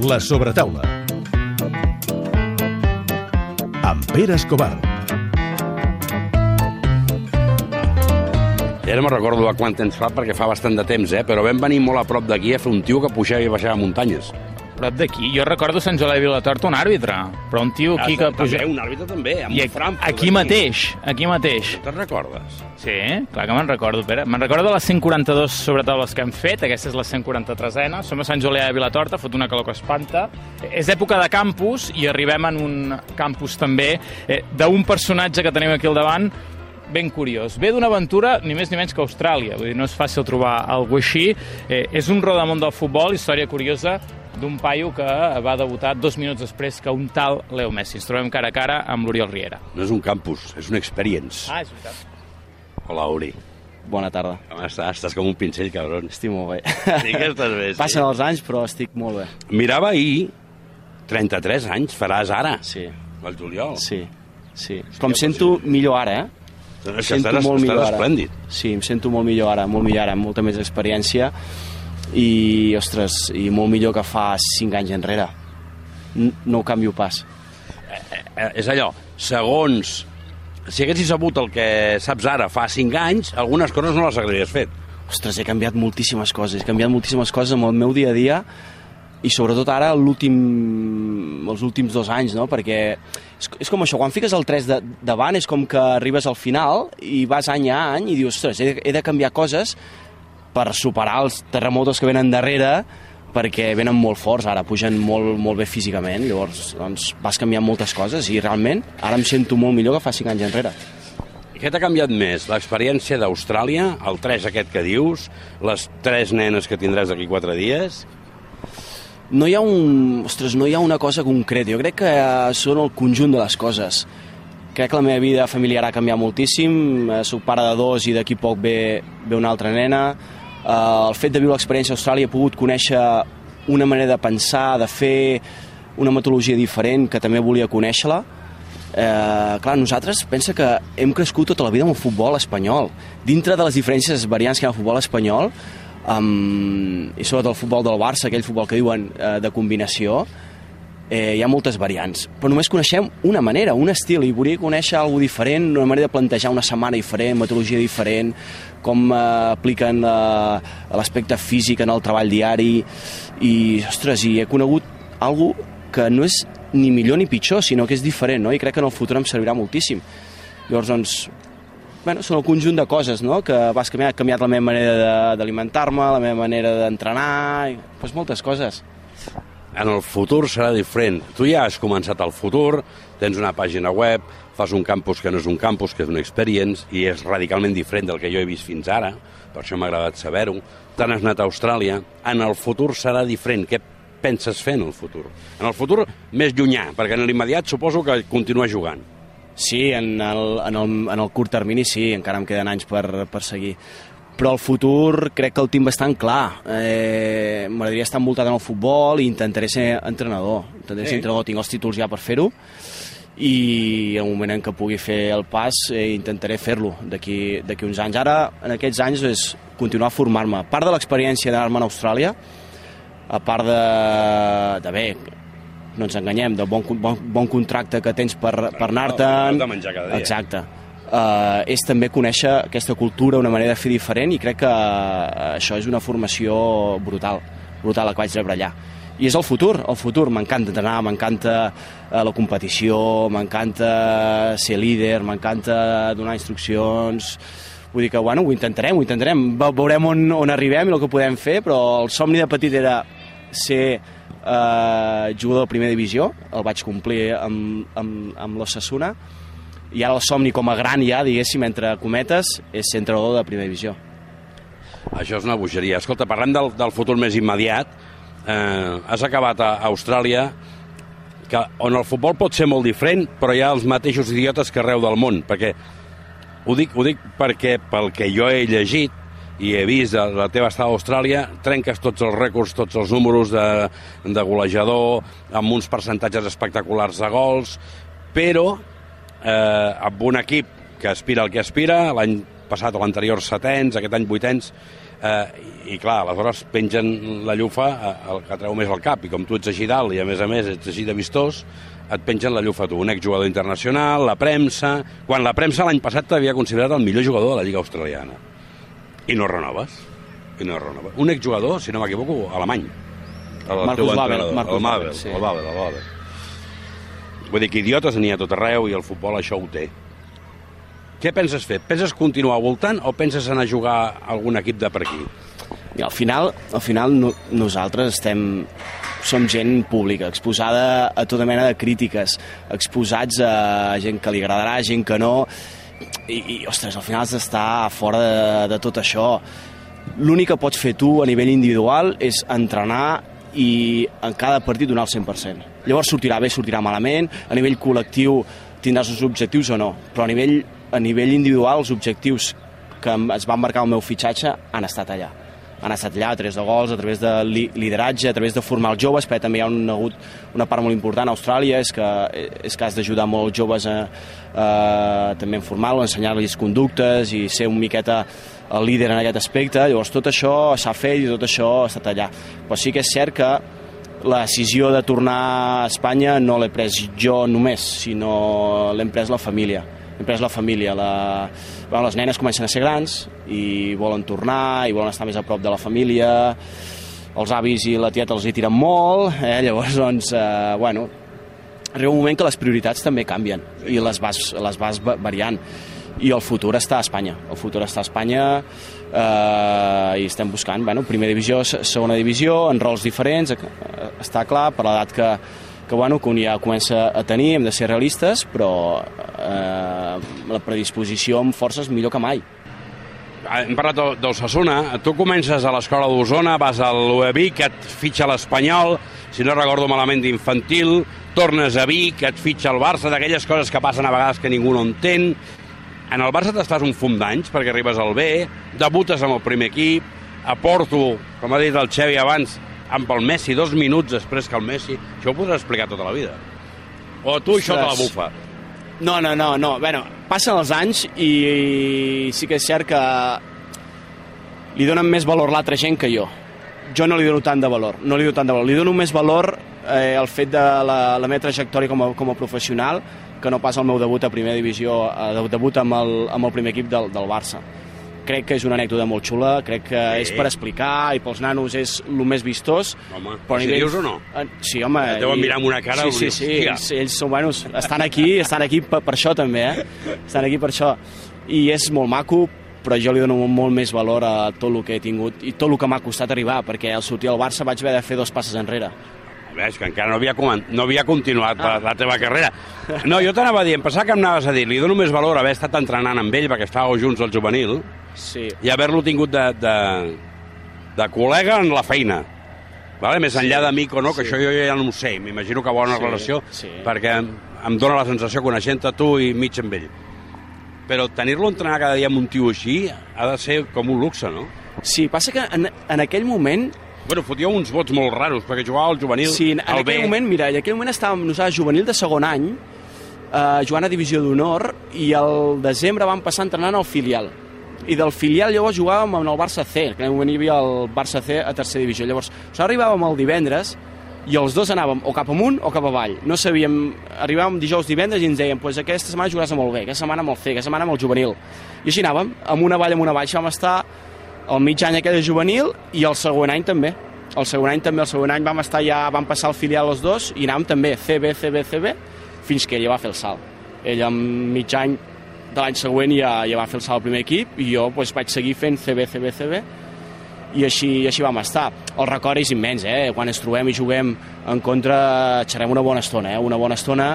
La sobretaula. Amb Pere Escobar. Ja no me'n recordo a quant temps fa, perquè fa bastant de temps, eh? però vam venir molt a prop d'aquí a fer un tio que pujava i baixava muntanyes. Prop d'aquí, jo recordo Sant Joan de Vilatorta un àrbitre, però un tio aquí que puja... També, un àrbitre també, amb I un Frankfurt. aquí mateix, aquí mateix. Te'n recordes? Sí, clar que me'n recordo, Pere. Me'n recordo de les 142 sobretaules que hem fet, aquesta és la 143a, som a Sant Julià de Vilatorta, fot una calor que espanta. És època de campus i arribem en un campus també eh, d'un personatge que tenim aquí al davant, ben curiós. Ve d'una aventura ni més ni menys que Austràlia, vull dir, no és fàcil trobar alguna així. Eh, és un rodamont del futbol, història curiosa, d'un paio que va debutar dos minuts després que un tal Leo Messi. Ens trobem cara a cara amb l'Oriol Riera. No és un campus, és un experience. Ah, és veritat. Hola, Uri. Bona tarda. Com estàs? Estàs com un pinzell, cabron. Estic molt bé. Sí que estàs bé, sí. Passen els anys, però estic molt bé. Mirava ahir, 33 anys faràs ara, Sí, al juliol. sí, sí. Com em sento millor ara, eh? Em sento estàs, molt millor estàs ara. esplèndid. Sí, em sento molt millor ara, molt millor ara, amb molta més experiència i, ostres, i molt millor que fa 5 anys enrere. No ho canvio pas. Eh, és allò, segons... Si haguessis sabut el que saps ara fa 5 anys, algunes coses no les hagués fet. Ostres, he canviat moltíssimes coses, he canviat moltíssimes coses amb el meu dia a dia i sobretot ara l'últim els últims dos anys, no? perquè és, és com això, quan fiques el 3 de, davant és com que arribes al final i vas any a any i dius, ostres, he, he de canviar coses per superar els terremotos que venen darrere perquè venen molt forts, ara pugen molt, molt bé físicament, llavors doncs, vas canviant moltes coses i realment ara em sento molt millor que fa 5 anys enrere. Què t'ha canviat més? L'experiència d'Austràlia, el 3 aquest que dius, les tres nenes que tindràs d'aquí 4 dies... no hi ha un... Ostres, no hi ha una cosa concreta. Jo crec que eh, són el conjunt de les coses. Crec que la meva vida familiar ha canviat moltíssim. Eh, Soc pare de dos i d'aquí poc ve, ve una altra nena. Eh, el fet de viure l'experiència a Austràlia he pogut conèixer una manera de pensar, de fer una metodologia diferent que també volia conèixer-la. Eh, clar, nosaltres pensa que hem crescut tota la vida amb el futbol espanyol. Dintre de les diferències variants que hi ha al futbol espanyol, um, i sobretot el futbol del Barça, aquell futbol que diuen eh, de combinació, eh, hi ha moltes variants. Però només coneixem una manera, un estil, i volia conèixer alguna diferent, una manera de plantejar una setmana diferent, metodologia diferent, com eh, apliquen eh, l'aspecte físic en el treball diari, i, ostres, i he conegut algo que no és ni millor ni pitjor, sinó que és diferent, no? i crec que en el futur em servirà moltíssim. Llavors, doncs, bueno, són el conjunt de coses no? que vas canviar. He canviat la meva manera d'alimentar-me, la meva manera d'entrenar, i, doncs moltes coses. En el futur serà diferent. Tu ja has començat el futur, tens una pàgina web, fas un campus que no és un campus, que és un experience, i és radicalment diferent del que jo he vist fins ara, per això m'ha agradat saber-ho. Te n'has anat a Austràlia. En el futur serà diferent. Què penses fer en el futur? En el futur més llunyà, perquè en l'immediat suposo que continuar jugant. Sí, en el, en, el, en el curt termini sí, encara em queden anys per, per seguir. Però el futur crec que el tinc bastant clar. Eh, M'agradaria estar envoltat en el futbol i intentaré ser entrenador. Intentaré Sí. ser entrenador, tinc els títols ja per fer-ho i en el moment en què pugui fer el pas eh, intentaré fer-lo d'aquí uns anys. Ara, en aquests anys, és continuar a formar-me. Part de l'experiència d'anar-me a Austràlia, a part de, de bé, no ens enganyem, de bon, bon, bon contracte que tens per, per anar-te'n... Exacte. Uh, és també conèixer aquesta cultura, una manera de fer diferent i crec que uh, això és una formació brutal, brutal la que vaig rebre allà. I és el futur, el futur. M'encanta entrenar, m'encanta uh, la competició, m'encanta ser líder, m'encanta donar instruccions... Vull dir que, bueno, ho intentarem, ho intentarem. Ve- Veurem on, on arribem i el que podem fer, però el somni de petit era ser eh, jugador de primera divisió, el vaig complir amb, amb, amb l'Ossassuna, i ara el somni com a gran ja, diguéssim, entre cometes, és ser entrenador de primera divisió. Això és una bogeria. Escolta, parlem del, del futur més immediat. Eh, has acabat a Austràlia, que, on el futbol pot ser molt diferent, però hi ha els mateixos idiotes que arreu del món, perquè ho dic, ho dic perquè pel que jo he llegit i he vist de la teva estada a Austràlia, trenques tots els rècords, tots els números de, de golejador, amb uns percentatges espectaculars de gols, però eh, amb un equip que aspira al que aspira, l'any passat o l'anterior setens, aquest any vuitens, Eh, I clar, aleshores pengen la llufa eh, el que treu més al cap, i com tu ets així dalt i a més a més ets així de vistós, et pengen la llufa tu, un exjugador internacional, la premsa... Quan la premsa l'any passat t'havia considerat el millor jugador de la Lliga Australiana. I no renoves. I no renoves. Un exjugador, si no m'equivoco, alemany. El Marcus Babel, Marcus el Babel, sí. el Babel, el Babel. Vull dir que idiotes n'hi ha tot arreu i el futbol això ho té. Què penses fer? Penses continuar voltant o penses anar a jugar a algun equip de per aquí? I al final, al final no, nosaltres estem som gent pública, exposada a tota mena de crítiques, exposats a gent que li agradarà, gent que no, i, i ostres, al final has d'estar fora de, de tot això. L'únic que pots fer tu a nivell individual és entrenar i en cada partit donar el 100%. Llavors sortirà bé, sortirà malament, a nivell col·lectiu tindràs els objectius o no, però a nivell, a nivell individual els objectius que es van marcar el meu fitxatge han estat allà han estat allà a través de gols, a través de li lideratge, a través de formar els joves, perquè també hi ha un, hagut una part molt important a Austràlia, és que, és que has d'ajudar molts joves a, a, també a formar-los, ensenyar-los conductes i ser un miqueta el líder en aquest aspecte. Llavors tot això s'ha fet i tot això ha estat allà. Però sí que és cert que la decisió de tornar a Espanya no l'he pres jo només, sinó l'hem pres la família. L'hem pres la família. La... Bueno, les nenes comencen a ser grans i volen tornar, i volen estar més a prop de la família. Els avis i la tieta els hi tiren molt, eh? llavors, doncs, eh, bueno, arriba un moment que les prioritats també canvien i les vas, les vas va- variant i el futur està a Espanya el futur està a Espanya eh, i estem buscant, bueno, primera divisió se- segona divisió, en rols diferents eh, està clar, per l'edat que, que, bueno, que un ja comença a tenir hem de ser realistes, però eh, la predisposició amb força és millor que mai Hem parlat del- del Sassuna. Tu comences a l'escola d'Osona, vas a Vic, et fitxa l'Espanyol, si no recordo malament d'infantil, tornes a Vic, et fitxa el Barça, d'aquelles coses que passen a vegades que ningú no entén. En el Barça t'estàs un fum d'anys perquè arribes al B, debutes amb el primer equip, a Porto, com ha dit el Xevi abans, amb el Messi, dos minuts després que el Messi. Això ho podràs explicar tota la vida. O tu això te la bufa. No, no, no, no. Bueno, passen els anys i sí que és cert que li donen més valor l'altra gent que jo. Jo no li dono tant de valor, no li dono tant de valor. Li dono més valor eh, al fet de la, la meva trajectòria com a, com a professional que no pas el meu debut a primera divisió, eh, debut amb el, amb el primer equip del, del Barça. Crec que és una anècdota molt xula, crec que Sí. és per explicar i pels nanos és el més vistós. Home, però a si dius o no? Eh, Sí, home. Et deuen i- mirar amb una cara, Sí, sí, sí, "Hòstia". ells, ells són buenos, estan aquí, estan aquí per, per això també, eh? Estan aquí per això. I és molt maco, però jo li dono molt més valor a tot el que he tingut i tot el que m'ha costat arribar, perquè al sortir al Barça vaig haver de fer dos passes enrere. Ves, que encara no havia, no havia continuat ah. la, la teva carrera. No, jo t'anava a dir, em pensava que em anaves a dir, li dono més valor haver estat entrenant amb ell, perquè estàveu junts al juvenil, Sí. i haver-lo tingut de, de, de col·lega en la feina. Vale? Més enllà d'amic o no, que sí. això jo ja no ho sé, m'imagino que bona Sí, relació, sí. perquè em, em dóna la sensació, coneixent-te tu i mig amb ell. Però tenir-lo entrenar cada dia amb un tio així ha de ser com un luxe, no? Sí, passa que en, en aquell moment Bueno, fotíeu uns vots molt raros, perquè jugava al juvenil, Sí, en, en al aquell B. moment, mira, en aquell moment estàvem nosaltres juvenil de segon any, eh, jugant a divisió d'honor, i al desembre vam passar entrenant al filial. I del filial llavors jugàvem amb el Barça C, que en aquell moment hi havia el Barça C a tercera divisió. Llavors, nosaltres arribàvem el divendres i els dos anàvem o cap amunt o cap avall. No sabíem, arribàvem dijous, divendres i ens deien pues aquesta setmana jugaràs amb el B, aquesta setmana amb el C, aquesta setmana amb el juvenil. I així anàvem, amunt avall, amunt avall. Això vam estar el mig any aquell de juvenil i el següent any també. El següent any també, el següent any vam estar ja, vam passar al filial els dos i anàvem també CB, CB, CB, fins que ella va fer el salt. Ell en mig any de l'any següent ja, ja va fer el salt al primer equip i jo doncs, vaig seguir fent CB, CB, CB i així, i així vam estar. El record és immens, eh? Quan ens trobem i juguem en contra, xerrem una bona estona, eh? Una bona estona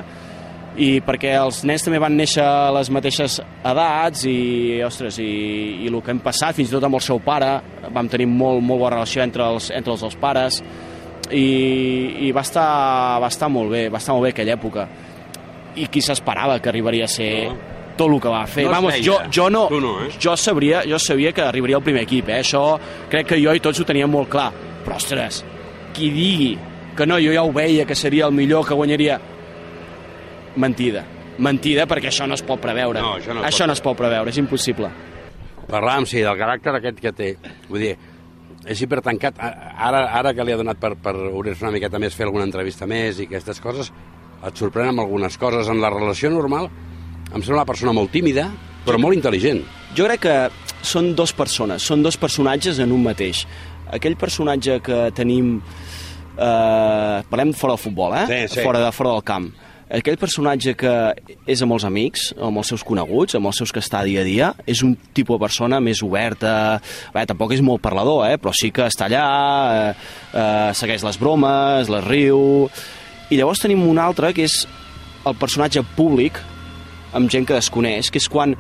i perquè els nens també van néixer a les mateixes edats i, ostres, i, i el que hem passat, fins i tot amb el seu pare, vam tenir molt, molt bona relació entre els, entre els dos pares i, i va, estar, va estar molt bé, va estar molt bé aquella època. I qui s'esperava que arribaria a ser No. tot el que va fer. No Vamos, jo, jo no, Tu no, eh? jo, sabria, jo sabia que arribaria al primer equip, eh? això crec que jo i tots ho teníem molt clar. Però, ostres, qui digui que no, jo ja ho veia, que seria el millor, que guanyaria... Mentida. Mentida, perquè això no es pot preveure. No, això no això pot. no es pot preveure, és impossible. Parlàvem, sí, del caràcter aquest que té. Vull dir, és hipertancat. Ara, ara que li ha donat per, per obrir-se una miqueta més, fer alguna entrevista més i aquestes coses, et sorprèn amb algunes coses. En la relació normal, em sembla una persona molt tímida, però molt intel·ligent. Jo crec que són dos persones, són dos personatges en un mateix. Aquell personatge que tenim... Eh, parlem fora del futbol, eh? Sí, sí. Fora, de, fora del camp. Aquell personatge que és amb els amics, amb els seus coneguts, amb els seus que està dia a dia, és un tipus de persona més oberta, bé, tampoc és molt parlador, eh? però sí que està allà, eh, eh, segueix les bromes, les riu... I llavors tenim un altre, que és el personatge públic, amb gent que desconeix, que és quan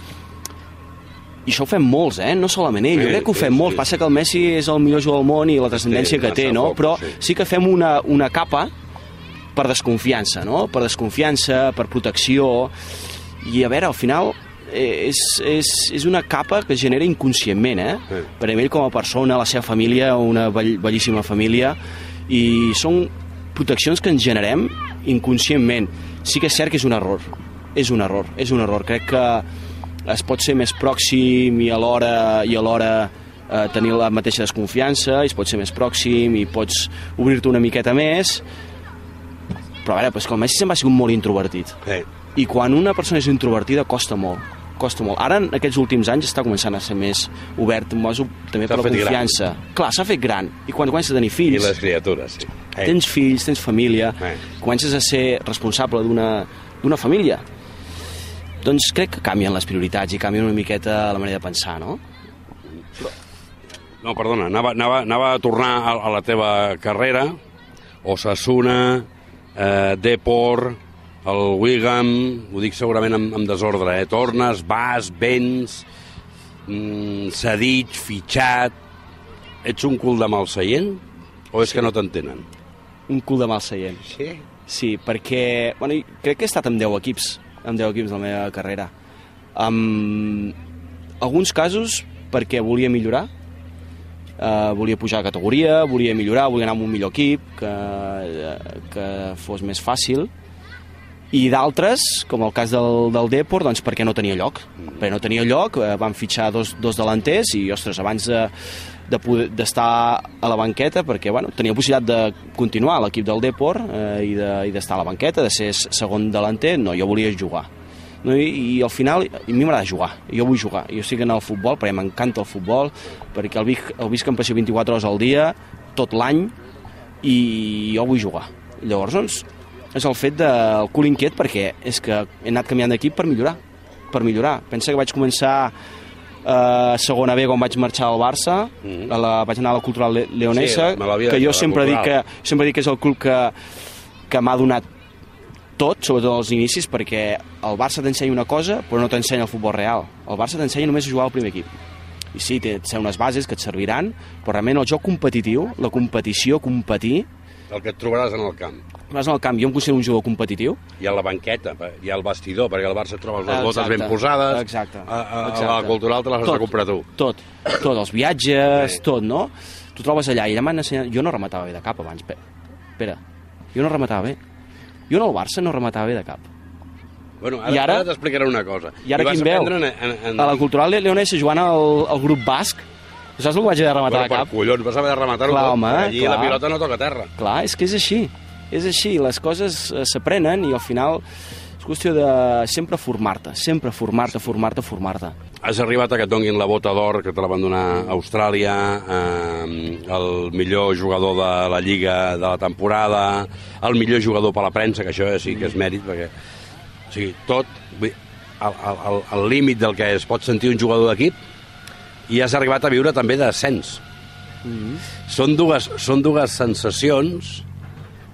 i això ho fem molts, eh? No solament ell, Sí, jo crec que ho sí, fem sí. molts. Passa que el Messi és el millor jugador del món i la transcendència Sí, que té, no? foc, Però sí. sí que fem una, una capa per desconfiança, no? Per desconfiança, per protecció... I a veure, al final eh, és, és, és una capa que es genera inconscientment, eh? Sí. Per a ell com a persona, la seva família, una bell, bellíssima família, i són proteccions que ens generem inconscientment. Sí que és cert que és un error, és un error, és un error. Crec que es pot ser més pròxim i alhora, i alhora eh, tenir la mateixa desconfiança, i es pot ser més pròxim i pots obrir-te una miqueta més, però a veure, pues que el Messi sempre ha sigut molt introvertit. Sí. I quan una persona és introvertida costa molt, costa molt. Ara, en aquests últims anys, està començant a ser més obert, mosso, també per la fet gran. confiança. Clar, s'ha fet gran. I quan comences a tenir I fills, les criatures, sí. Eh, tens fills, tens família, Eh. comences a ser responsable d'una d'una família, doncs crec que canvien les prioritats i canvien una miqueta la manera de pensar, no? No, perdona, anava, anava, anava a tornar a, a la teva carrera. Osasuna, eh, Depor, el Wigan, ho dic segurament amb, amb desordre, eh? Tornes, vas, vens, mm, cedit, fitxat... Ets un cul de mal seient? O és que no t'entenen? Un cul de mal seient. Sí. Sí, perquè bueno, crec que he estat amb 10 equips, amb 10 equips de la meva carrera. En alguns casos perquè volia millorar, eh, volia pujar de categoria, volia millorar, volia anar amb un millor equip, que, eh, que fos més fàcil, i d'altres, com el cas del, del Depor, doncs perquè no tenia lloc. Perquè no tenia lloc, eh, van fitxar dos, dos delanters i, ostres, abans de de d'estar a la banqueta perquè bueno, tenia possibilitat de continuar a l'equip del Depor eh, i de- i d'estar de, a la banqueta, de ser segon delanter, no, jo volia jugar. No, i, I al final, a mi m'agrada jugar, jo vull jugar. Jo estic en el futbol perquè m'encanta el futbol, perquè el visc, el visc en passió 24 hores al dia, tot l'any, i jo vull jugar. Llavors, doncs, és el fet del cul inquiet perquè és que he anat canviant d'equip per millorar, per millorar. Pensa que vaig començar a segona B quan vaig marxar al Barça, Mhm. a la, vaig anar a la Cultural Le- Leonesa, Sí, que jo sempre dic que, sempre dic que és el club que, que m'ha donat tot, sobretot als inicis, perquè el Barça t'ensenya una cosa, però no t'ensenya el futbol real. El Barça t'ensenya només a jugar al primer equip. I sí, té, té unes bases que et serviran, però realment el joc competitiu, la competició, competir, El que et trobaràs en el camp. vas al camp, jo em considero un jugador competitiu, I a la banqueta, i al vestidor, perquè al Barça et trobes les botes Exacte. ben posades. Exacte. A, a, a Exacte. la cultural te les has de comprar tu. Tot, tot, els viatges, Sí. tot, no? Tu trobes allà, i ensenyat... Jo no rematava bé de cap abans, Pe- Pere. Jo no rematava bé. Jo en el Barça no rematava bé de cap. Bueno, I ara, ara- ara t'explicaré una cosa. I ara vas qui em veu? En, en, en... A la Cultural Leonesa jugant al, al grup basc, saps el que vaig haver de rematar bueno, de cap? collons, vas haver de rematar-ho Clar, tot. home, allí clar. la pilota no toca terra. Clar, és que és així. És així, les coses eh, s'aprenen i al final és qüestió de sempre formar-te, sempre formar-te, formar-te, formar-te. Has arribat a que et donguin la bota d'or que te la van donar a Austràlia, eh, el millor jugador de la Lliga de la temporada, el millor jugador per la premsa, que això sí que és mèrit, perquè... O sigui, tot... al- límit del que es pot sentir un jugador d'equip i has arribat a viure també d'ascens. Són, dues, són dues sensacions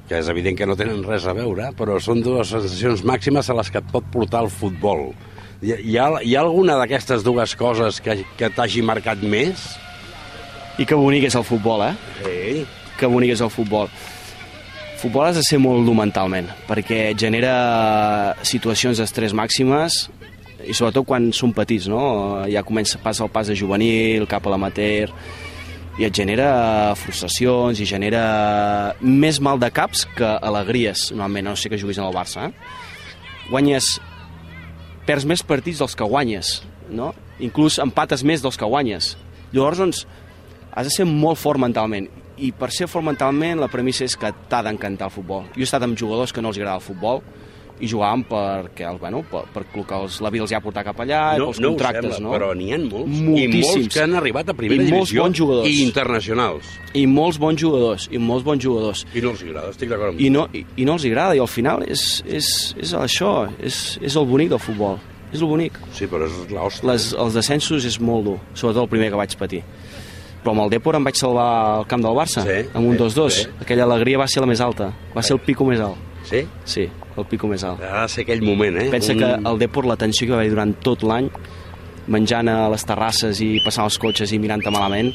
que és evident que no tenen res a veure, però són dues sensacions màximes a les que et pot portar el futbol. Hi, hi, ha, hi ha alguna d'aquestes dues coses que, que t'hagi marcat més? I que bonic és el futbol, eh? Sí. que bonic és el futbol. Futbol has de ser molt dur mentalment, perquè genera situacions d'estrès màximes i sobretot quan són petits, no? Ja comença, passa el pas de juvenil cap a l'amateur i et genera frustracions i genera més mal de caps que alegries, normalment, no sé que juguis en el Barça, eh? Guanyes, perds més partits dels que guanyes, no? Inclús empates més dels que guanyes. Llavors, doncs, has de ser molt fort mentalment. I per ser fort mentalment, la premissa és que t'ha d'encantar el futbol. Jo he estat amb jugadors que no els agrada el futbol, i jugàvem perquè, bueno, per, per el que els, la vida els ha portat cap allà, i No, pels no contractes, sembla, no? però n'hi ha molts. I Moltíssims. molts que han arribat a primera I divisió bons jugadors. i internacionals. I molts bons jugadors, i molts bons jugadors. I no els agrada, estic d'acord amb I no, i, i no els agrada, i al final és, és, és això, és, és el bonic del futbol. És el bonic. Sí, però és l'hòstia. Els descensos és molt dur, sobretot el primer que vaig patir. Però amb el Depor em vaig salvar el camp del Barça, Sí, amb un sí, 2-2. sí. Aquella alegria va ser la més alta, va ser el pico més alt. Sí? Sí, el pico més alt. Ha de ser aquell moment, eh? Pensa que el Depor, la tensió que va haver durant tot l'any, menjant a les terrasses i passant els cotxes i mirant-te malament,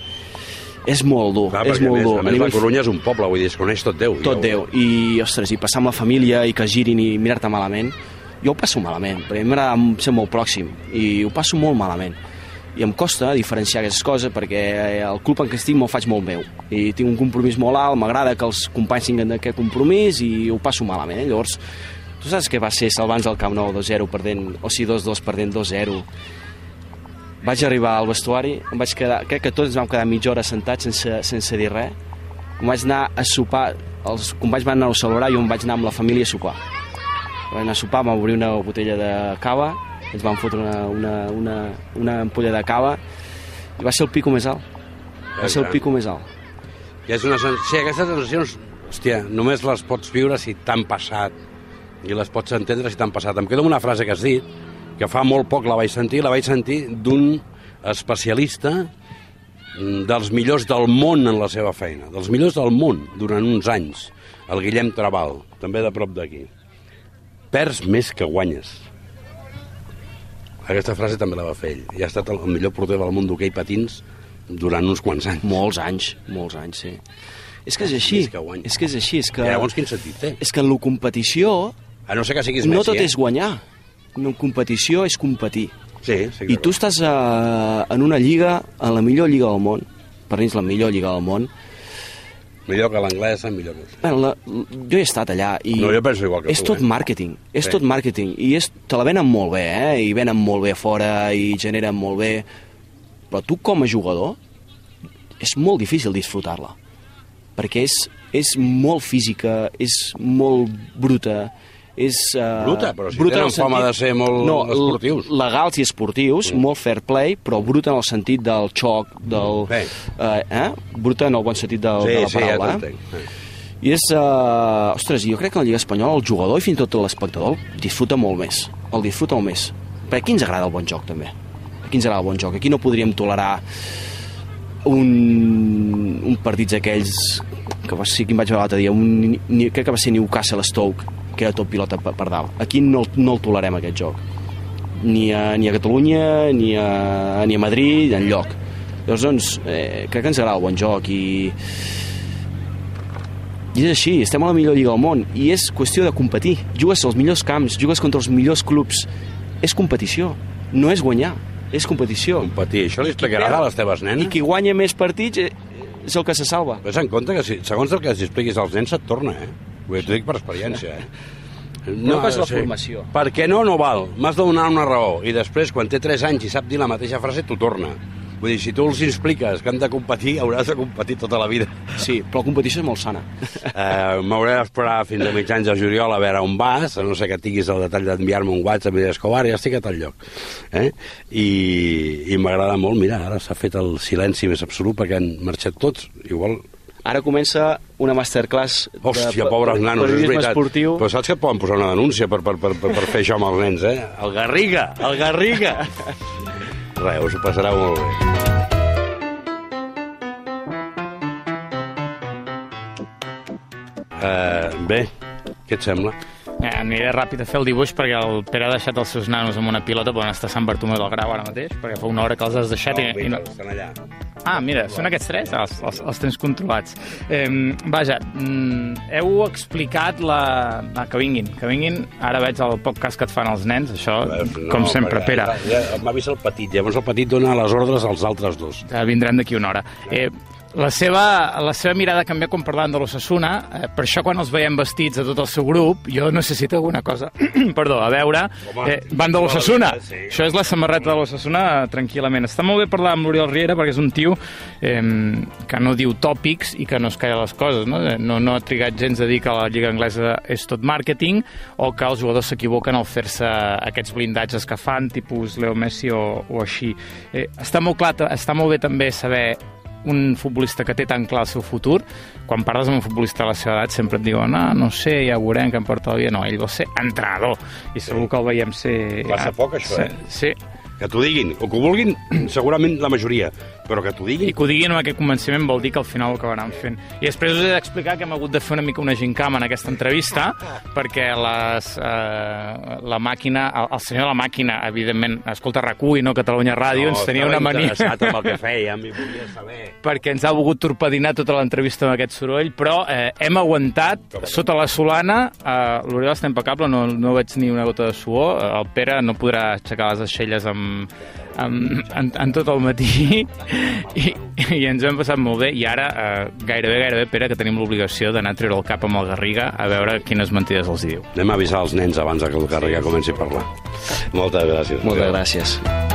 és molt dur, Clar, és molt més, dur. a més, la Corunya és un poble, vull dir, es coneix tot Déu. Tot Déu. I, ostres, i passar amb la família i que girin i mirar-te malament, jo ho passo malament, perquè a mi m'agrada ser molt pròxim i ho passo molt malament. I em costa diferenciar aquestes coses perquè el club en què estic me'l faig molt meu i tinc un compromís molt alt, m'agrada que els companys tinguin aquest compromís i ho passo malament. Eh? Llavors, tu saps què va ser salvar-nos al Camp Nou 2-0 perdent, o sigui 2-2 perdent 2-0 vaig arribar al vestuari, em vaig quedar, crec que tots ens vam quedar mitja hora sentats sense, sense dir res. Em vaig anar a sopar, els companys van anar a celebrar i jo em vaig anar amb la família a sopar. Vaig anar a sopar, vam obrir una botella de cava, ens van fotre una, una, una, una ampolla de cava i va ser el pico més alt. Va ser el pico més alt. Que és una. Sí, aquestes sensacions, hòstia, només les pots viure si t'han passat i les pots entendre si t'han passat. Em quedo amb una frase que has dit, que fa molt poc la vaig sentir, la vaig sentir d'un especialista mm, dels millors del món en la seva feina, dels millors del món durant uns anys, el Guillem Trabal, també de prop d'aquí. Perds més que guanyes. Aquesta frase també la va fer ell. I ha estat el millor porter del món d'hoquei patins durant uns quants anys. Molts anys, molts anys, sí. És que és així, Més que guanya. és que és així, és que, I llavors quin sentit té? és que en la competició A no ser que siguis no Messi, tot eh? és guanyar. En competició és competir. Sí, sí. I tu estàs uh, en una lliga, en la millor lliga del món, per mi és la millor lliga del món. Millor que l'anglès, millor que... Bueno, la, jo he estat allà i No, jo penso igual que és tu, tot eh? màrqueting, és Sí. tot màrqueting i és, te la venen molt bé, eh? i venen molt bé fora i generen molt bé, però tu com a jugador és molt difícil disfrutar-la perquè és, és molt física, és molt bruta, és... Uh, Bruta? Però si tenen en el fama de ser molt no, esportius. legals i esportius, mm. molt fair play, però bruta en el sentit del xoc, del... Bé. Uh, eh? Bruta en el bon sentit del, Sí, de la sí, ja paraula. eh? t'entenc. I és... Uh, ostres, jo crec que en la Lliga Espanyola el jugador i fins i tot l'espectador disfruta molt més. El disfruta molt més. Perquè aquí ens agrada el bon joc, també. Aquí ens agrada el bon joc. Aquí no podríem tolerar un, un partits aquells que va ser, quin vaig veure l'altre dia, un, ni, crec que va ser Newcastle Stoke, que era tot pilota per, per dalt. Aquí no, no el tolerem, aquest joc. Ni a, ni a Catalunya, ni a, ni a Madrid, en lloc. Llavors, doncs, eh, crec que ens agrada el bon joc i i és així, estem a la millor lliga del món i és qüestió de competir. Jugues als millors camps, jugues contra els millors clubs. És competició, no és guanyar, és competició. Competir, això li explicaràs a les teves I nenes? qui guanya més partits eh, és el que se salva. Ves en compte que si, segons el que els expliquis als nens se't torna, eh? T'ho dic per experiència, eh? No, que és la formació. Perquè no, no val. M'has de donar una raó. I després, quan té 3 anys i sap dir la mateixa frase, t'ho torna. Vull dir, si tu els expliques que han de competir, hauràs de competir tota la vida. Sí, però la competició és molt sana. Eh, M'hauré d'esperar fins a mitjans de juliol a veure on vas, a no ser que tinguis el detall d'enviar-me un WhatsApp i dir, Escobar, ja estic a tal lloc. Eh? I, i m'agrada molt, mira, ara s'ha fet el silenci més absolut perquè han marxat tots. Igual Ara comença una masterclass de Hòstia, pobres nanos, és periodisme veritat. esportiu. Però saps que et poden posar una denúncia per, per, per, per, per fer això amb els nens, eh? El Garriga, el Garriga! Res, us ho passarà molt bé. Uh, bé, què et sembla? Eh, aniré ràpid a fer el dibuix perquè el Pere ha deixat els seus nanos amb una pilota per on està Sant Bartomeu del Grau ara mateix, perquè fa una hora que els has deixat i, i no... estan allà. Ah, mira, són aquests tres? Els, els, els tens controlats. Eh, vaja, mm, heu explicat la... Ah, que vinguin, que vinguin. Ara veig el podcast que et fan els nens, això, com sempre, Pere. Ja, ja M'ha vist el petit, llavors el petit dona les ordres als altres dos. Eh, vindrem d'aquí una hora. Eh, la seva, la seva mirada ha canviat quan parlant de l'Ossassuna. Eh, per això, quan els veiem vestits a tot el seu grup, jo necessito alguna cosa, perdó, a veure. Eh, van de l'Ossassuna. Sí. Això és la samarreta de l'Ossassuna, tranquil·lament. Està molt bé parlar amb l'Oriol Riera perquè és un tio eh, que no diu tòpics i que no es calla les coses. No? Eh, no, no ha trigat gens a dir que la Lliga Anglesa és tot màrqueting o que els jugadors s'equivoquen al fer-se aquests blindatges que fan, tipus Leo Messi o, o així. Eh, està molt clar, està molt bé també saber un futbolista que té tan clar el seu futur, quan parles amb un futbolista de la seva edat sempre et diuen, ah, no sé, ja veurem que em porta la vida. No, ell vol ser entrenador i segur que el veiem ser... Passa poc, això, eh? Sí, Que t'ho diguin, o que ho vulguin, segurament la majoria, però que t'ho i diguin... que ho diguin amb aquest convenciment vol dir que al final ho acabaran fent. I després us he d'explicar que hem hagut de fer una mica una gincama en aquesta entrevista, perquè les, eh, la màquina, el, el senyor de la màquina, evidentment, escolta RAC1 i no Catalunya Ràdio, ens tenia una mania... interessat amb el que fèiem i volia saber... perquè ens ha volgut torpedinar tota l'entrevista amb aquest soroll, però eh, hem aguantat sota la solana, eh, l'Oriol està impecable, no, no veig ni una gota de suor, eh, el Pere no podrà aixecar les aixelles amb, amb, en, en tot el matí i, i ens hem passat molt bé i ara eh, gairebé, gairebé, Pere, que tenim l'obligació d'anar a treure el cap amb el Garriga a veure quines mentides els diu. Anem a avisar els nens abans que el Garriga comenci a parlar. Moltes gràcies. Moltes gràcies.